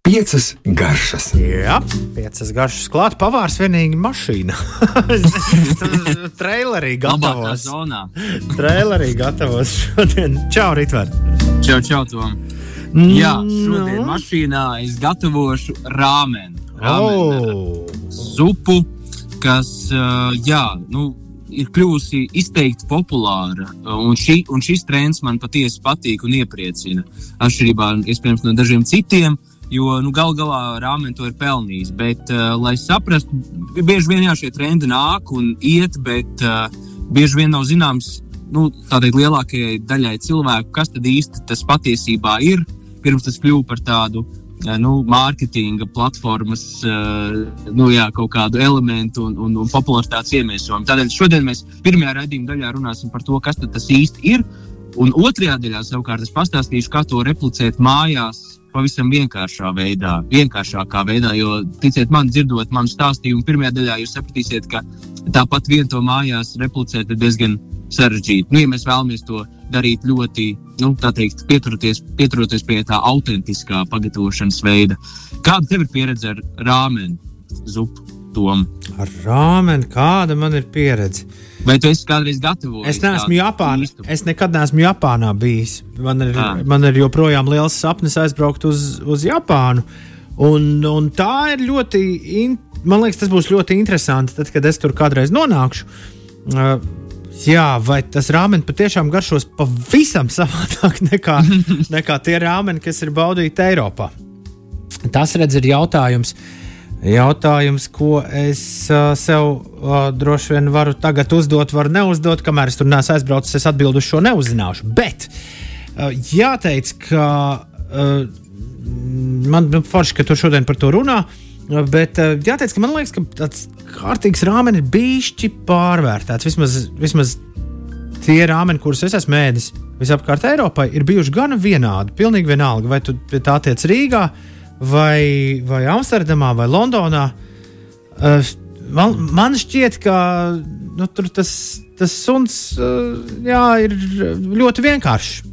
Piecas garšas. Jā, piecas garšas klāt. Pavārs vienīgi mašīna. Trailerī gatavos. Trailerī gatavos šodien. Čau, Ritver. Čau, čau, Tom. Jā, šodien no. mašīnā es gatavošu rāmeni. rāmeni Oh. Zupu, kas, uh, jā, nu, ir kļuvusi izteikti populāra. Un, šī, un šis trends man patiesi patīk un iepriecina. Atšķirībā iespējams, no dažiem citiem, jo nu, gal galā rāmeni to ir pelnījis. Bet, uh, lai saprastu, bieži vien jā, šie trendi nāk un iet, bet uh, bieži vien nav zināms nu, tādai lielākajai daļai cilvēku, kas tad īsti tas patiesībā ir. Pirms tas kļuva par tādu uh, nu, mārketinga platformas uh, nu, jā, kaut kādu elementu un, un, un popularitātes iemiesojumu. Tādēļ šodien mēs pirmajā raidījuma daļā runāsim par to, kas tas īsti ir. Un otrajā daļā savukārt es pastāstīšu, kā to replicēt mājās, pavisam vienkāršā veidā, vienkāršākā veidā. Jo, ticiet man, dzirdot manu stāstījumu, pirmajā daļā jūs sapratīsiet, ka tāpat vien to mājās replicēt ir diezgan sarežģīti. Nu, ja mēs vēlamies to darīt ļoti, nu, tā teikt, pieturoties, pieturoties pie tā autentiskā pagatavošanas veida. Kāda tev ir pieredze ar rāmeni, zupu, tomu? Ar rāmeni, kāda man ir pieredze? Vai tu esi kādreiz gatavojis? Es neesmu Japānā. Es nekad neesmu Japānā bijis. Man ir, Ah. man ir joprojām liels sapnis aizbraukt uz, uz Japānu. Un, un tā ir ļoti, in, man liekas, tas būs ļoti interesanti, tad, kad es tur kādreiz nonākšu. Uh, jā, vai tas rāmens patiešām garšos pavisam savādāk nekā, nekā tie rāmeni, kas ir baudīti Eiropā? Tas, redz, ir jautājums. Jautājums, ko es uh, sev uh, droši vien varu tagad uzdot, varu neuzdot, kamēr es tur neesmu aizbraucis. Es atbildu šo neuzzināšu. Bet uh, jāteic, ka uh, man ir forši, ka tu šodien par to runā. uh, Bet uh, jāteic, ka man liekas, ka tāds kārtīgs rāmenis ir bijis pārvērtēts. Vismaz, vismaz tie rāmeni, kurus es esmu ēdis visapkārt Eiropai, ir bijuši gana vienādi. Pilnīgi vienalga, vai tu pie tā tiec Rīgā, vai, vai Amsterdamā, vai Londonā. Uh, man, man šķiet, ka nu, tur tas, tas suns uh, jā, ir ļoti vienkāršs.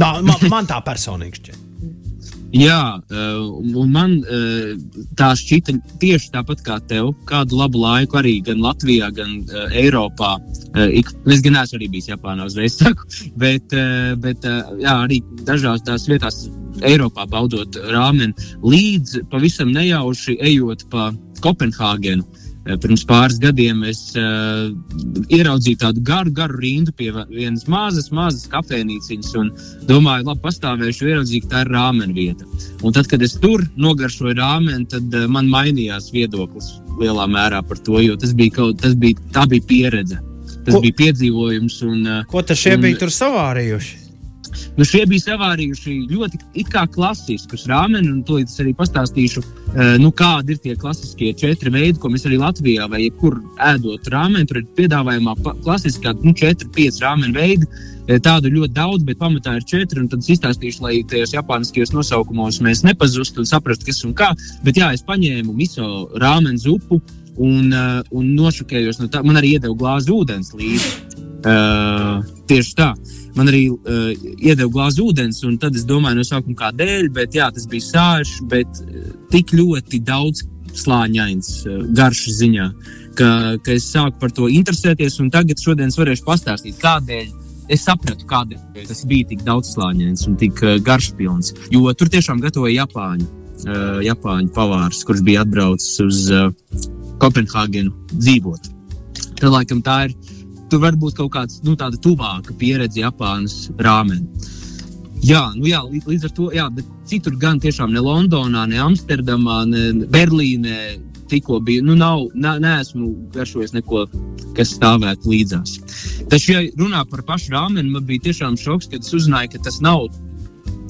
Man, man tā personīgi šķiet. Jā, uh, un man uh, tā šķita tieši tāpat kā tev. Kādu labu laiku arī gan Latvijā, gan uh, Eiropā. Es gan neesmu arī bijis Japānā, uzreiz saku, bet, bet jā, arī dažās tās vietās Eiropā baudot rāmeni, līdz pavisam nejauši ejot pa Kopenhāgenu. Uh, Pirms pāris gadiem es uh, ieraudzīju tādu garu, garu rindu pie vienas mazas, mazas kafejnīciņas un domāju, labi, pastāvēšu, ieraudzīju, ka tā ir rāmena vieta. Un tad, kad es tur nogaršoju rāmeni, tad uh, man mainījās viedoklis lielā mērā par to, jo tas bija kaut tas bija, tā bija pieredze. Tas Ko- bija piedzīvojums. Un, uh, Ko tad šie Un- bija tur savārījuši? Nu, šie bija savārījuši ļoti klasiskus rāmeni, un to es arī pastāstīšu, eh, nu, kādi ir tie klasiskie četri veidi, ko mēs arī Latvijā vai jebkur ēdot rāmeni. Tur ir piedāvājumā klasiskā nu, četri, pieci rāmeni veidi. Eh, Tādu ļoti daudz, bet pamatā ir četri. Tad es izstāstīšu, lai tajos japāniskajos nosaukumos mēs nepazustu un saprastu, kas un kā. Bet jā, es paņēmu miso rāmeni zupu un, uh, un nošokējos no tā. Man arī iedeva glāzi ūdens līdzi. Uh, tieši tā. Man arī uh, iedeva glāzi ūdens, un tad es domāju, no sākuma kādēļ, bet jā, tas bija sāļš, bet uh, tik ļoti daudz slāņains uh, garšas ziņā, ka, ka es sāku par to interesēties, un tagad šodien es varēšu pastāstīt, kādēļ. Es sapratu, kādēļ tas bija tik daudzslāņains un tik uh, garšpilns. Jo tur tiešām gatavoja Japāņu, uh, Japāņu pavārs, kurš bija atbraucis uz uh, Kopenhāgenu dzīvot. Tad, laikam, tā ir tur var būt kaut kāda nu, tāda tuvāka pieredze Japānas rāmenī. Jā, nu jā, līdz, ar to, jā, bet citur gan tiešām ne Londonā, ne Amsterdamā, ne Berlīnē tikko bija. Nu, nav, ne, neesmu garšojis neko, kas stāvētu līdzās. Taču, ja runā par pašu rāmeni, man bija tiešām šoks, kad es uzzināju, ka tas nav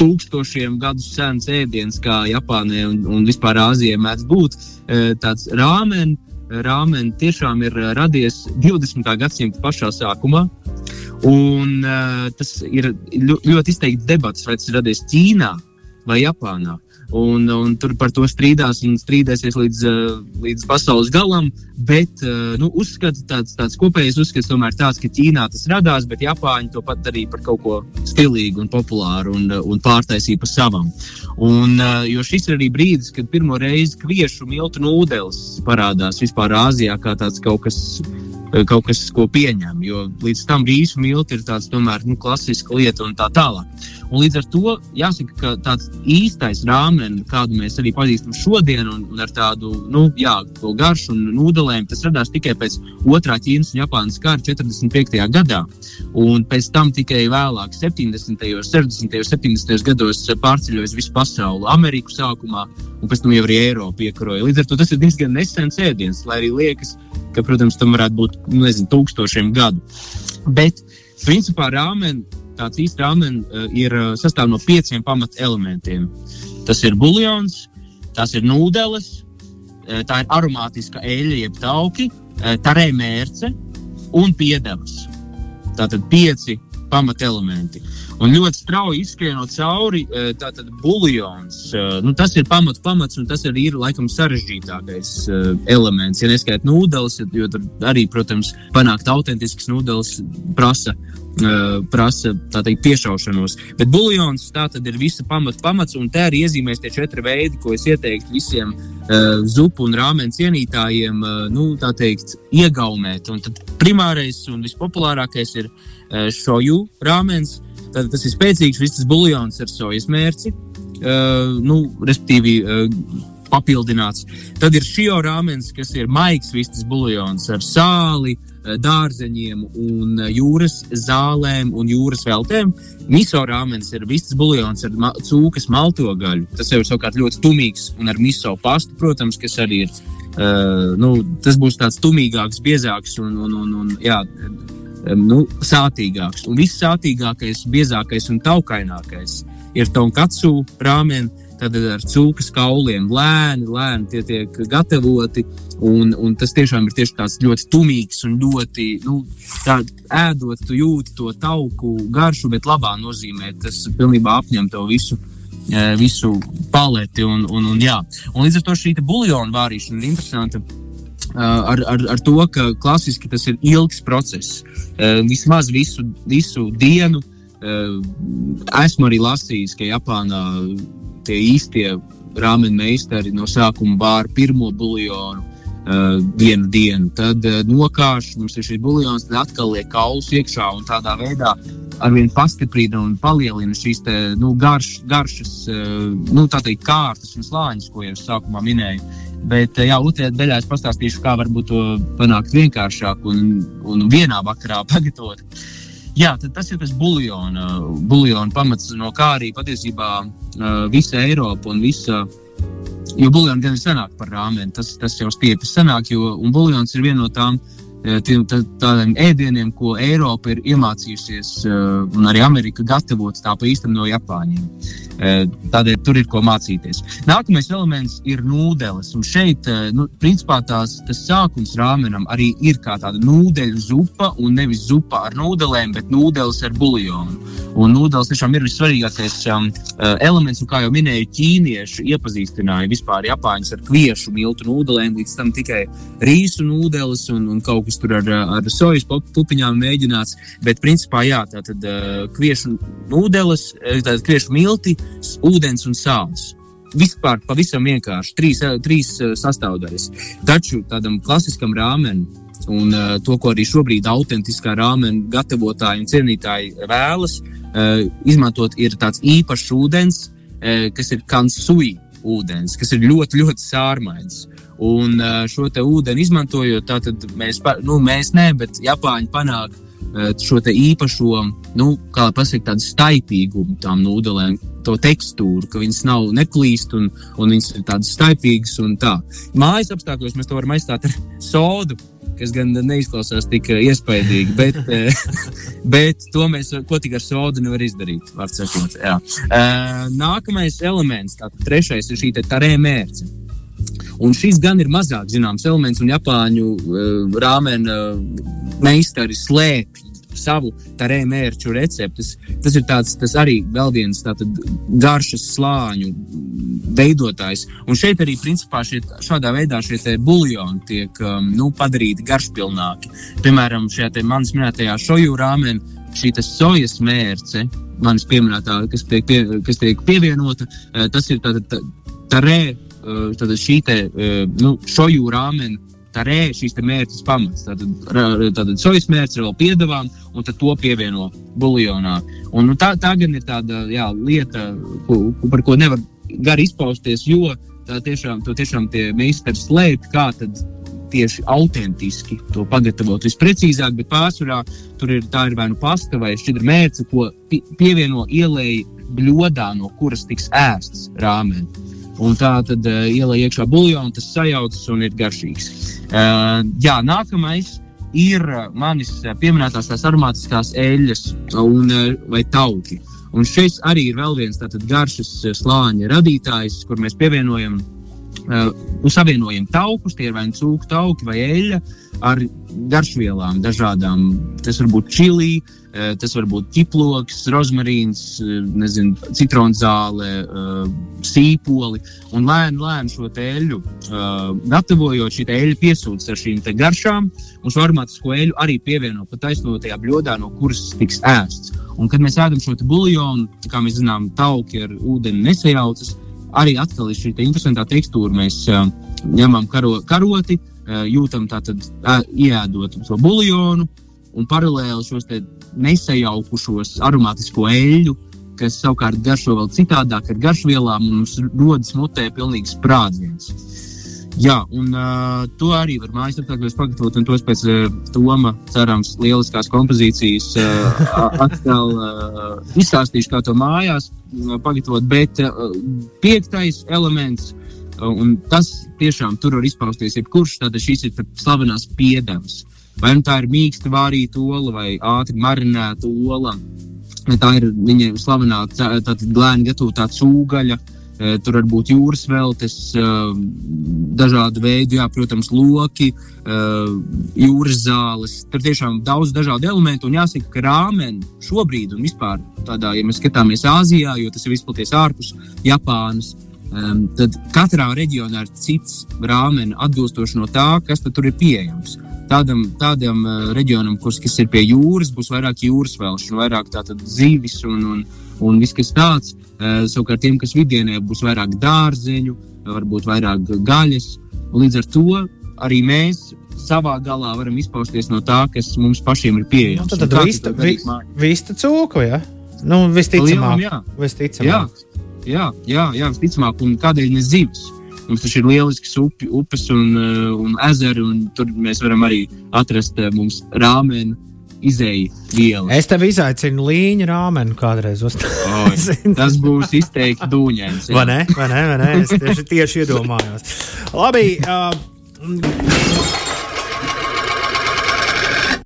tūkstošiem gadu sens ēdiens, kā Japānā un, un vispār Āzijā mēdz būt. Eh, Tāds rāmeni, rāmeni tiešām ir eh, radies 20. gadsimta pašā sākumā. Un, uh, tas ir ļo- ļoti izteikts debats, vai tas ir radies Ķīnā vai Japānā. Un, un tur par to strīdās un strīdēsies līdz, līdz pasaules galam. Bet nu, uzskats, tāds, tāds kopējs uzskats tomēr tāds, ka Ķīnā tas radās, bet Japāņi to pat darīja par kaut ko stilīgu un populāru un, un pārtaisīja pa savam. Un, jo šis ir arī brīdis, kad pirmo reizi kviešu miltu nūdeles parādās vispār Āzijā kā tāds kaut kas kaut kas, ko pieņem. Jo līdz tam rīsu milti ir tāds tomēr nu, klasiska lieta un tā tālāk. Un līdz ar to jāsaka, ka tāds īstais rāmenis, kādu mēs arī pazīstam šodien, un, un ar tādu nu, jā, garšu un nūdelēm, tas radās tikai pēc otrā Ķīnas un Japānas kara 45. gadā. Un pēc tam tikai vēlāk, 70., 60., 70. gados pārceļojas visu pasauli, Ameriku sākumā, un pēc tam jau arī Eiropu iekaroja. Līdz ar to tas ir diezgan nesens ēdiens, lai arī liekas, ka, protams, tam varētu būt nu, nezinu, tūkstošiem gadu. Bet, principā, rāmeni tāds īsts rāmens uh, ir uh, sastāv no pieciem pamatelementiem. Tas ir buļļons, tās ir nūdeles, uh, tā ir aromātiska eļļa, jeb tauki, uh, tarē mērce un piedevas. Tātad pieci pamatelementi. Un ļoti strauji izskrienot cauri, uh, tātad buļļons. Uh, nu, tas ir pamats, pamats, un tas arī ir laikam sarežģītākais uh, elements. Ja neskaidrs nūdeles, jo tur arī, protams, panākt autentiskas nūdeles prasa prasa teikt, piešaušanos. Bet buļļons tā tad ir visa pamats, pamats, un te arī iezīmēs tie četri veidi, ko es ieteiktu visiem uh, zupu un rāmenu cienītājiem uh, nu, teikt, iegaumēt. Un tad primārais un vispopulārākais ir uh, šoju rāmens. Tad tas ir spēcīgs visas buļļons ar sojas mērci, uh, nu, respektīvi. Uh, Papildināts. Tad ir šī rāmens, kas ir maigs vistas buļļons ar sāli, uh, dārzeņiem, un eh, jūras zālēm un jūras veltēm. Miso rāmens ir vistas buļļons ar ma cūkas malto gaļu. Tas jau ir savukārt ļoti tumīgs un ar miso pastu, protams, kas arī ir. Uh, nu, tas būs tāds tumīgāks, biezāks un, un, un, un jā, nu, sātīgāks. Un viss sātīgākais, biezākais un taukainākais ir tonkatsu rāmens tad ar cūkas kauliem lēni, lēni tie tiek gatavoti. Un, un tas tiešām ir tieši tāds ļoti tumīgs un ļoti, nu, ēdot, tu jūti to tauku garšu, bet labā nozīmē tas pilnībā apņem to visu. Eh, visu paleti un, un, un, jā. un līdz ar to šī buļbuļsāļu vārīšana ir interesanta. Ar, ar, ar to, ka klasiski tas ir ilgs process. Vismaz visu, visu dienu esmu arī lasījis, ka Japānā tie īstie rāmeni meistari no sākuma bāra pirmo buļļonu. Uh, vienu dienu, tad uh, nokāš, mums ir šis buļļons, tad atkal liek kaulus iekšā un tādā veidā arvien pastiprina un palielina šīs te, nu, garš, garšas, uh, nu, tā teikt, kārtas un slāņus, ko jau sākumā minēju. Bet, uh, jā, otrajā daļā es pastāstīšu, kā varbūt to panākt vienkāršāk un, un vienā vakarā pagatavot. Jā, tas ir tas buļļona, buļļona pamats, no kā arī patiesībā uh, visa Eiropa un visa. Jo buļļons gan ir senāk par rāmeni, tas, tas jau stiepjas senāk, jo buļļons ir viena no tām uh, tiem tādiem ēdieniem, ko Eiropa ir iemācījusies, un arī Amerika gatavot tā pa īstam no Japāņiem. Tādēļ tur ir ko mācīties. Nākamais elements ir nūdeles. Un šeit, nu, principā, tās, tas sākums rāmenam arī ir kā tāda nūdeļu zupa, un nevis zupa ar nūdelēm, bet nūdeles ar buļļonu. Un nūdeles tiešām ir vissvarīgākais um, elements, un kā jau minēju, ķīnieši iepazīstināja vispār Japāņus ar kviešu miltu nūdelēm, līdz tam tikai rīsu nūdeles un, un kaut kas tur ar, ar sojas pupiņām mēģināts. Bet, principā, jā, tā tad uh, kviešu nūdeles, tātad kviešu milti, ūdens un sāls. Vispār pavisam vienkārši trīs, trīs sastāvdaļas. Taču tādam klasiskam rāmenim un uh, to, ko arī šobrīd autentiskā rāmena gatavotāji un cienītāji vēlas, uh, izmantot ir tāds īpašs ūdens, uh, kas ir kansui ūdens, kas ir ļoti, ļoti sārmains. Un šo ūdeni izmantojot, tātad mēs, nu, mēs ne, bet Japāņi panāk šo īpašo, nu, kā pasakot, tādu staipīgumu tām nūdelēm, to tekstūru, ka viņas nav neklīst un, un viņas ir tādas staipīgas un tā. Mājas apstākļos mēs to varam aizstāt ar sodu, kas gan neizklausās tik iespaidīgi, bet, bet to mēs, ko tik ar sodu nevar izdarīt, var sakot. Jā. Nākamais elements, tātad trešais ir šī tarē mērce. Un šis gan ir mazāk zināms elements, un Japāņu uh, rāmena uh, meistari slēpj savu tarē mērķu receptes. Tas ir tāds, tas arī vēl viens tātad garšas slāņu veidotājs. Un šeit arī principā šie, šādā veidā šie buļļoni tiek um, nu, padarīti garšpilnāki. Piemēram, šajā manas minētajā šoju rāmenī šī sojas mērce, manis pieminētā, kas tiek, pie, kas tiek pievienota, uh, tas ir tātad tā, tarē, uh, tātad šī te, uh, nu, šoju rāmeni tā rē, šīs mērķis pamats. Tātad, tātad sojas mērķis ir vēl piedāvām, un to pievieno buļļonā. Nu, tā, tā gan ir tāda jā, lieta, ko, par ko nevar gari izpausties, jo tā tiešām, tiešām tie meistari slēpj, kā tad tieši autentiski to pagatavot visprecīzāk, bet pārsvarā tur ir tā ir vai nu pasta vai šķidra mērce, ko pievieno ielēji bļodā, no kuras tiks ēsts rāmeni. Un tā tad uh, ielai iekšā buļbuļsaktas, tas sajaucas un ir garšīgs. Uh, jā, nākamais ir manis pieminētās tās aromātiskās eļļas un, vai tauki. Un šis arī ir vēl viens tāds garšas slāņa radītājs, kur mēs pievienojam uh, savienojam taukus, tie ir vai nu cūku tauki vai eļļa ar garšvielām dažādām. Tas var būt čili, uh, tas var būt ķiploks, rozmarīns, uh, nezinu, citronzāle, uh, sīpoli. Un lēni, lēni šo eļļu uh, gatavojot, šī eļļa piesūdzas ar šīm garšām, un šo aromātisko eļļu arī pievieno pat taisnotajā bļodā, no kuras tiks ēsts. Un, kad mēs ēdam šo buļļonu, kā mēs zinām, tauki ar ūdeni nesajaucas, arī atkal ir šī te interesantā tekstūra. Mēs uh, ņemam karo, karoti, uh, jūtam tātad uh, iedot to buļļonu un paralēli šos nesajaukušos aromātisko eļļu, kas savukārt garšo vēl citādāk ar garšvielām, un mums rodas mutē pilnīgs sprādziens. Jā, un uh, to arī var mājaslapā pagatavot, un tos pēc uh, Toma, cerams, lieliskās kompozīcijas uh, atkal uh, izstāstīšu, kā to mājās uh, pagatavot. Bet uh, piektais elements, uh, un tas tiešām tur var izpausties jebkurš, tad šis ir slavenās piedevs. Vai nu tā ir mīksta vārīta ola vai ātri marinēta ola. Tā ir viņa slavenā, tātad glēni gatavotā cūgaļa. Uh, tur var būt jūras veltes, eh, dažādu veidu, jā, protams, loki, eh, jūras zāles. Tur tiešām daudz dažādu elementu. Un jāsaka, ka rāmeni šobrīd, un vispār tādā, ja mēs skatāmies Āzijā, jo tas ir izplatīts ārpus Japānas, tad katrā reģionā ir cits rāmeni atbilstoši no tā, kas tur ir pieejams. Tādam, tādam reģionam, kas ir pie jūras, būs vairāk jūras velšu, vairāk zivis un, un, un viss kas tāds. Uh, savukārt tiem, kas vidienē būs vairāk dārzeņu, varbūt vairāk gaļas. Līdz ar to arī mēs savā galā varam izpausties no tā, kas mums pašiem ir pieejams. Nu, tad tad vista, vi, vista cūku, ja? Nu, visticamāk, jā. Visticamāk. Jā, jā, jā, jā, visticamāk, un kādēļ ne zivs? Mums taču ir lielisks upi, upes un, uh, un ezeri, un tur mēs varam arī atrast uh, mums rāmeni izēja viela. Es tev izaicinu līņa rāmeni kādreiz uztaisīt. tas būs izteikti dūņains. Vai ne? Vai ne? Vai ne? Es tieši, tieši iedomājos. Labi. Uh,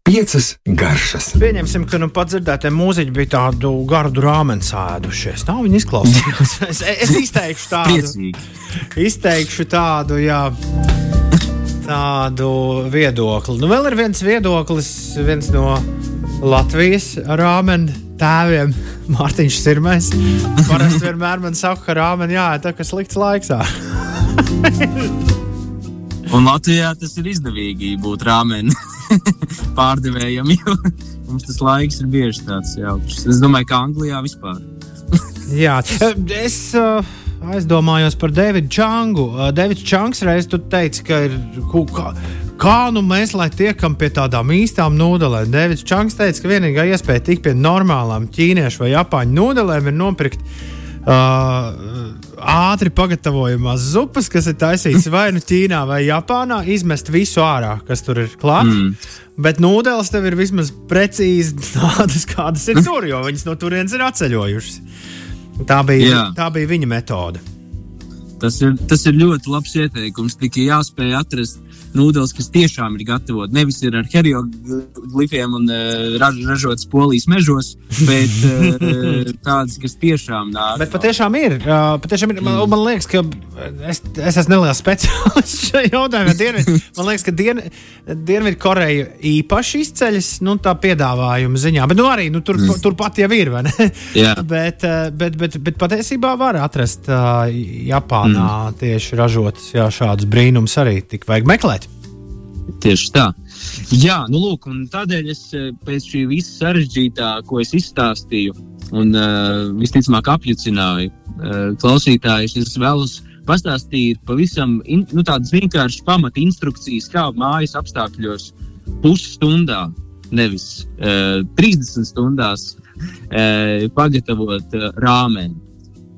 Piecas garšas. Pieņemsim, ka nu pat dzirdētie mūziķi bija tādu gardu rāmeni sēdušies. Tā viņi izklausījās. es, es izteikšu tādu. Priecīgi. Izteikšu tādu, jā tādu viedokli. Nu, vēl ir viens viedoklis, viens no Latvijas rāmena tēviem, Mārtiņš Sirmais. Parasti vienmēr man saka, ka rāmeni jā, tā kā slikts laiks. Un Latvijā tas ir izdevīgi būt rāmeni pārdevējam, jo mums tas laiks ir bieži tāds jauks. Es domāju, ka Anglijā vispār. jā, es. Uh, aizdomājos par Davidu Čangu. Davids Čangs reiz teica, ka ir kā, kā nu mēs tiekam pie tādām īstām nūdelēm. Davids Čangs teica, ka vienīgā iespēja tikt pie normālām ķīniešu vai japāņu nūdelēm ir nopirkt. Uh, ātri pagatavojamās zupas, kas ir taisītas vai nu Ķīnā vai Japānā, izmest visu ārā, kas tur ir klāts. Mm. Bet nūdeles tev ir vismaz precīzi tādas, kādas ir tur, jo viņas no turienes ir atceļojušas. Tā bija, Jā. tā bija viņa metode. Tas ir, tas ir ļoti labs ieteikums. Tikai jāspēj atrast nūdeles, kas tiešām ir gatavot. Nevis ir ar hieroglifiem un uh, raž, ražotas polijas mežos, bet uh, tādas, kas tiešām nāk. Bet patiešām ir. Uh, patiešām ir man, man liekas, ka es, es esmu neliels speciālists šajā jautājumā. Dienvid, man liekas, ka dien, Dienvidkoreja īpaši izceļas nu, tā piedāvājuma ziņā. Bet nu, arī nu, tur, mm. turpat jau ir. bet, bet, bet, bet patiesībā var atrast uh, Japānā mm. tieši ražotas jā, šādus brīnumus arī. Tik vajag meklēt. Tieši tā. Jā, nu lūk, tādēļ es eh, pēc šī visa sarežģītā, ko es izstāstīju, un uh, visticamāk apjucināju uh, klausītājus, es vēlos pastāstīt pavisam in, nu, tādas vienkāršas pamata instrukcijas, kā mājas apstākļos pusstundā, nevis uh, 30 stundās, uh, pagatavot uh, rāmeni.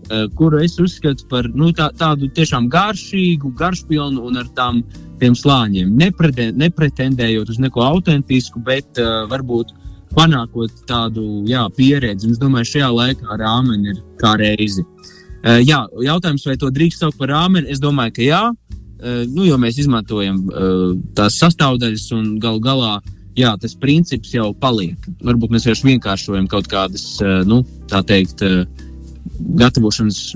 Uh, kuru es uzskatu par nu, tā, tādu tiešām garšīgu, garšpilnu un ar tām uh, slāņiem, nepretendējot, nepretendējot uz neko autentisku, bet uh, varbūt panākot tādu jā, pieredzi. Es domāju, šajā laikā rāmeni ir kā reizi. Uh, jā, jautājums, vai to drīkst saukt par rāmeni? Es domāju, ka jā, uh, nu, jo mēs izmantojam uh, tās sastāvdaļas un gal galā. Jā, tas princips jau paliek. Varbūt mēs vienkāršojam kaut kādas, uh, nu, tā teikt, uh, gatavošanas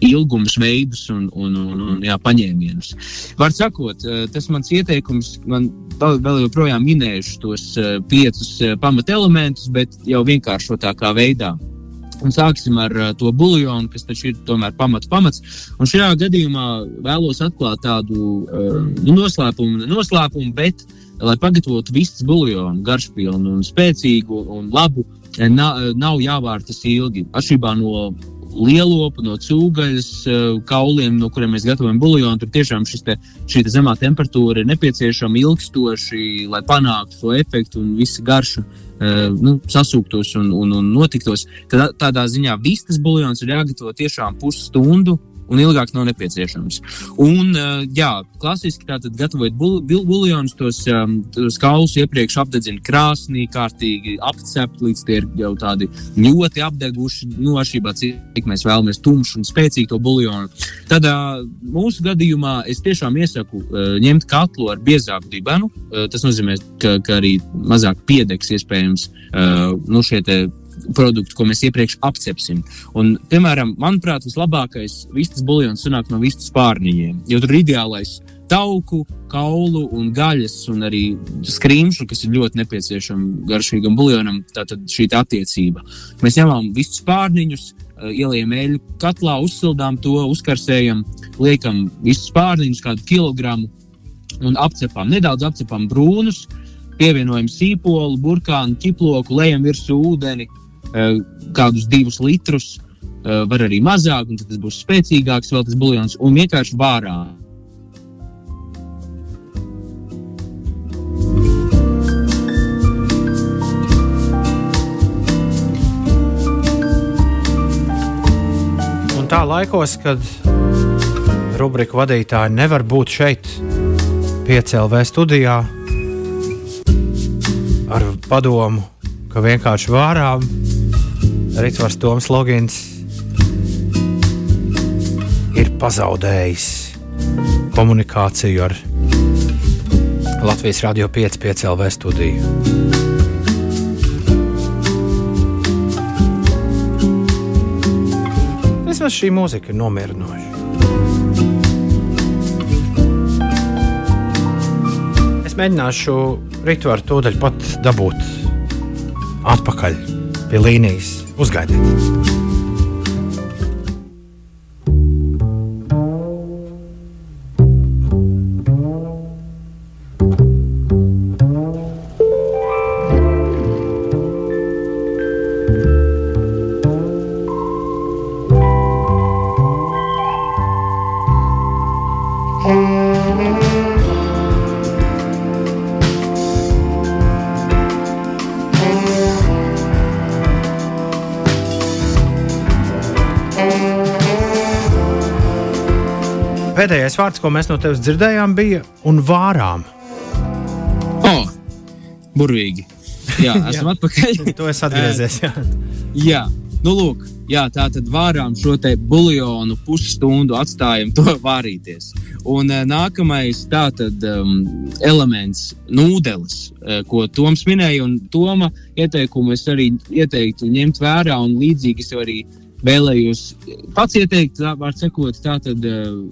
ilgums, veidus un, un, un, un jā, paņēmienus. Var sakot, eh, tas mans ieteikums, man vēl, vēl joprojām minējuši tos eh, piecus eh, pamatelementus, bet jau vienkāršotākā veidā. Un sāksim ar to buļbuļsāļu, kas taču ir tomēr pamats. pamats. Un šajā gadījumā vēlos atklāt tādu uh, noslēpumu, noslēpumu, bet, lai pagatavotu vistas buļbuļsāļu, garšpilnu, un spēcīgu un labu, uh, nav, nav jāvār tas ilgi. Atšķirībā no lielopu, no cūgaļas eh, kauliem, no kuriem mēs gatavojam buļbuļsāļu. Tur tiešām te, šī te zemā temperatūra ir nepieciešama ilgstoši, lai panāktu to efektu un visu garšu. Nu, sasūktos un, un, un notiktos. Tad, tādā ziņā vistas buļbuļsāļs ir jāgatavo tiešām pusstundu, un ilgāk nav nepieciešams. Un, uh, jā, klasiski tātad gatavojot buļbuļsāļus, tos, um, tos kaulus iepriekš apdedzina krāsnī, kārtīgi apcept, līdz tie ir jau tādi ļoti apdeguši, nu, atšķirībā cik mēs vēlamies tumšu un spēcīgu to buļbuļsāļu. Tad uh, mūsu gadījumā es tiešām iesaku uh, ņemt katlu ar biezāku dibenu. Tas nozīmē, ka, ka arī mazāk piedegs iespējams nu, šie produktu, ko mēs iepriekš apcepsim. Un, piemēram, manuprāt, vislabākais vistas buļļons sanāk no vistas pārniņiem, jo tur ir ideālais tauku, kaulu un gaļas, un arī skrīmšu, kas ir ļoti nepieciešama garšīgam buļļonam. Tātad šī tā attiecība. Mēs ņemam visus pārniņus, eh, ieliekam eļļu katlā, uzsildām to, uzkarsējam, liekam visus pārniņus, kādu kilogramu, un apcepam. Nedaudz apcepam brūnus, pievienojam sīpolu, burkānu, ķiploku, lejam virsū ūdeni, kādus divus litrus, eh, var arī mazāk, un tas būs spēcīgāks, vēl tas buļļons, un vienkārši vārā. Un tā laikos, kad rubriku vadītāji nevar būt šeit, piecēlē studijā ar padomu, ka vienkārši vārām Ritvars Toms Logins ir pazaudējis komunikāciju ar Latvijas Rādio 5,5 LV studiju. Vismaz šī mūzika ir nomierinoša. Es mēģināšu rituālu tūdaļ pat dabūt atpakaļ pie līnijas. Uzgaidiet! Pēdējais vārds, ko mēs no tevis dzirdējām, bija un vārām. Oh, burvīgi. Jā, esam atpakaļ. to es atgriezies. Jā. jā. Nu, lūk, jā, tā tad vārām šo te buļļonu pusstundu atstājam to vārīties. Un uh, nākamais tātad um, elements - nūdeles, uh, ko Toms minēja. Un Toma ieteikumu es arī ieteiktu ņemt vērā un līdzīgi es arī vēlējos pats ieteikt, vārds sakot, tātad uh,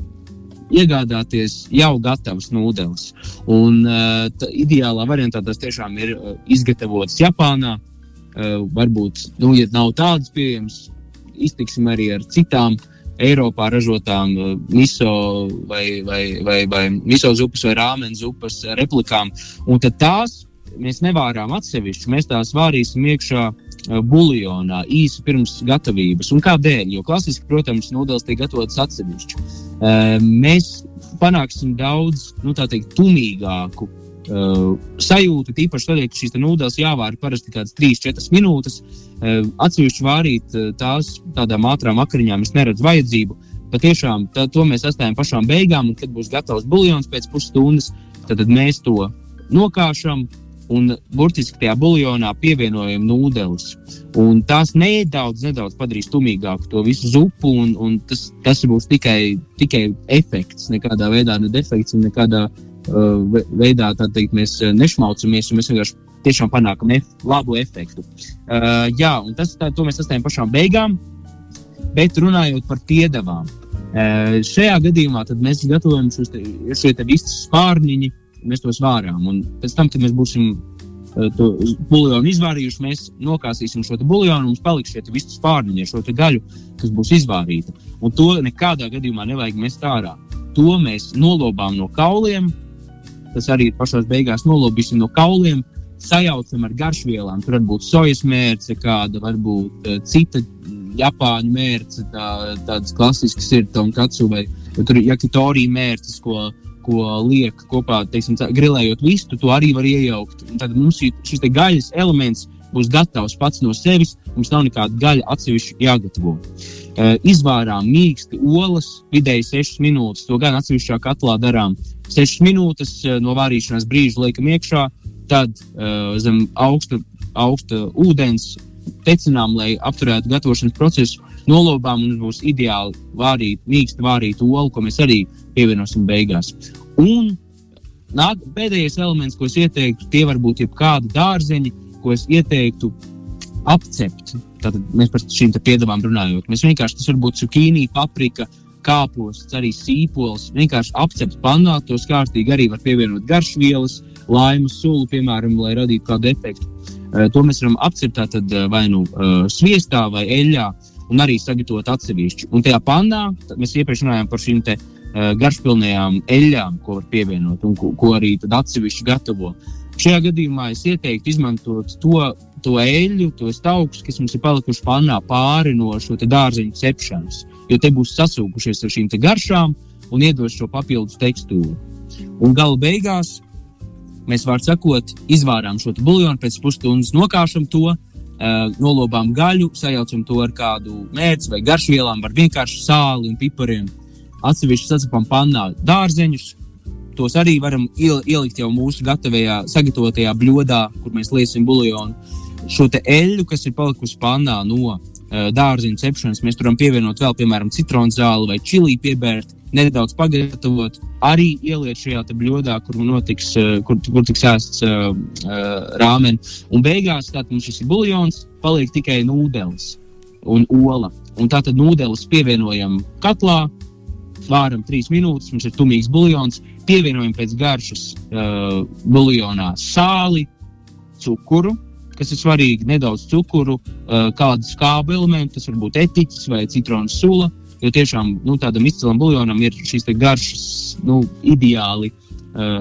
iegādāties jau gatavas nūdeles. Un uh, tā, ideālā variantā tas tiešām ir uh, izgatavots Japānā. Uh, varbūt, nu, ja nav tādas pieejamas, iztiksim arī ar citām Eiropā ražotām miso vai, vai, vai, vai miso zupas vai rāmens zupas replikām. Un tad tās mēs nevārām atsevišķi, mēs tās vārīsim iekšā buļļonā īsi pirms gatavības. Un kādēļ? Jo klasiski, protams, nūdeles tiek gatavotas atsevišķi. Uh, mēs panāksim daudz, nu, teikt, tumīgāku Uh, sajūta, tīpaši tad, ka šīs nūdeles jāvāra parasti kādas 3-4 minūtes. Uh, atsevišķi vārīt uh, tās tādām ātrām vakariņām, es neredzu vajadzību. Patiešām tā, to mēs atstājam pašām beigām, un kad būs gatavs buļļons pēc pusstundas, tad, tad mēs to nokāšam un burtiski tajā buļļonā pievienojam nūdeles. Un tās nedaudz, nedaudz padarīs tumīgāku to visu zupu, un, un tas, tas būs tikai, tikai efekts, nekādā veidā ne defekts nekādā Uh, veidā teikt, mēs uh, nešmaucamies, un mēs vienkārši tiešām panākam ef labu efektu. Uh, jā, un tas tā, mēs sasniedzam pašām beigām, bet runājot par piedevām. Uh, šajā gadījumā mēs gatavojam šos te, šie te vistas spārniņi, mēs tos vārām. Un pēc tam, kad mēs būsim uh, to buļbuļsāļu izvārījuši, mēs nokāsīsim šo buļbuļsāļu, un mums paliks šie vistas spārniņi šo gaļu, kas būs izvārīta. Un to nekādā gadījumā nevajag mest ārā. To mēs nolobām no kauliem, tas arī pašā beigās nolobīsim no kauliem, sajaucam ar garšvielām. Tur var būt sojas mērce, kāda varbūt uh, cita japāņu mērce, tā, tādas klasiskas ir tonkatsu vai tur ir jakitori mērces, ko, ko liek kopā, teiksim, tā, grilējot vistu, to arī var iejaukt. Un tad mums šis gaļas elements būs gatavs pats no sevis. Mums nav nekāda gaļa atsevišķi jāgatavo. Uh, izvārām mīksti olas, vidēji 6 minūtes. To gan atsevišķā katlā darām. 6 minūtes uh, no vārīšanās brīža liekam iekšā, tad uh, zem augsta, augsta ūdens tecinām, lai apturētu gatavošanas procesu. Nolobām mums būs ideāli vārīt, mīksti vārīt olu, ko mēs arī pievienosim beigās. Un nāk, pēdējais elements, ko es ieteiktu, tie var būt jebkādi dārzeņi, ko es ieteiktu apcept. Tātad mēs par šīm piedāvām runājot. Mēs vienkārši tas var būt cukīnī, paprika, kāposts, arī sīpols. Vienkārši apcept pannā, tos kārtīgi arī var pievienot garšvielas, laimas sulu, piemēram, lai radītu kādu efektu. Uh, to mēs varam apcept tātad vai nu uh, sviestā vai eļļā un arī sagatavot atsevišķi. Un tajā pannā mēs iepriekš runājām par šīm uh, garšpilnajām eļļām, ko var pievienot un ko, ko arī atsevišķi gatavo. Šajā gadījumā es ieteiktu izmantot to, to eļļu, tos augstus, kas mums ir palikuši pannā pāri no šo dārzeņu cepšanas. Jo te būs sasūkušies ar šīm garšām un iedos šo papildus tekstūru. Un gala beigās mēs varam sakot, izvārām šo buļbuļsāļu, pēc pusstundas nokāšam to, uh, nolobām gaļu, sajaucam to ar kādu mērci vai garšvielām, var vienkārši sāli un pipariem. Atsevišķi sacepam pannā dārzeņus, tos arī varam ielikt jau mūsu gatavajā, sagatavotajā bļodā, kur mēs liesim buļbuļsāļu. Šo eļļu, kas ir palikusi pannā no uh, dārziņa cepšanas, mēs varam pievienot vēl, piemēram, citronu zāli vai čili piebērt, nedaudz pagatavot, arī ieliet šajā bļodā, kur notiks, uh, kur, kur tiks ēsts uh, uh, rāmeni. Un beigās tātad mums šis buļbuļsāļs paliek tikai nūdeles un ola. Un tātad nūdeles pievienojam katlā, vāram trīs minūtes, mums ir tumīgs buļbuļsāļs, pievienojam pēc garšas uh, buļļonā sāli, cukuru, kas ir svarīgi, nedaudz cukuru, uh, kādu skābu elementu, tas var būt etiķis vai citronu sula. Jo tiešām nu, tādam izcilam buļļonam ir šīs garšas nu, ideāli uh,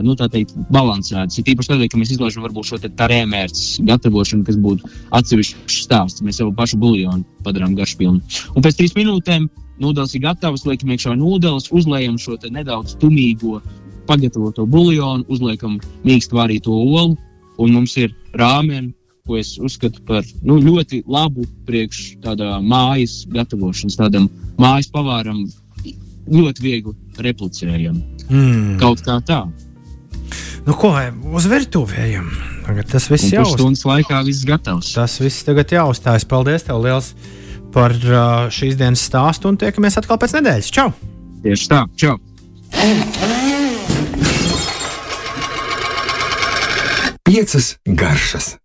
nu, teikt, balansētas. Ir īpaši tādēļ, ka mēs izlaižam varbūt šo rēmērķu gatavošanu, kas būtu atsevišķs stāsts. Mēs savu pašu buļļonu padarām garšpilnu. Un pēc trīs minūtēm Nūdeles ir gatavas, liekam iekšā nūdeles, uzliekam šo nedaudz tumīgo pagatavoto buļbuļsāļu, uzliekam mīkstu vārīto olu, un mums ir rāmeni, ko es uzskatu par nu, ļoti labu priekš tādā mājas gatavošanas, tādam mājas pavāram, ļoti viegli replicējam. Mm. Kaut kā tā. Nu, ko uz virtuvējam? Tagad tas viss jau ir. Stundas laikā viss gatavs. Tas viss tagad jāuzstājas. Paldies, tev liels! par uh, šīs dienas stāstu un tiekamies atkal pēc nedēļas. Čau! Tieši tā, čau! Piecas garšas.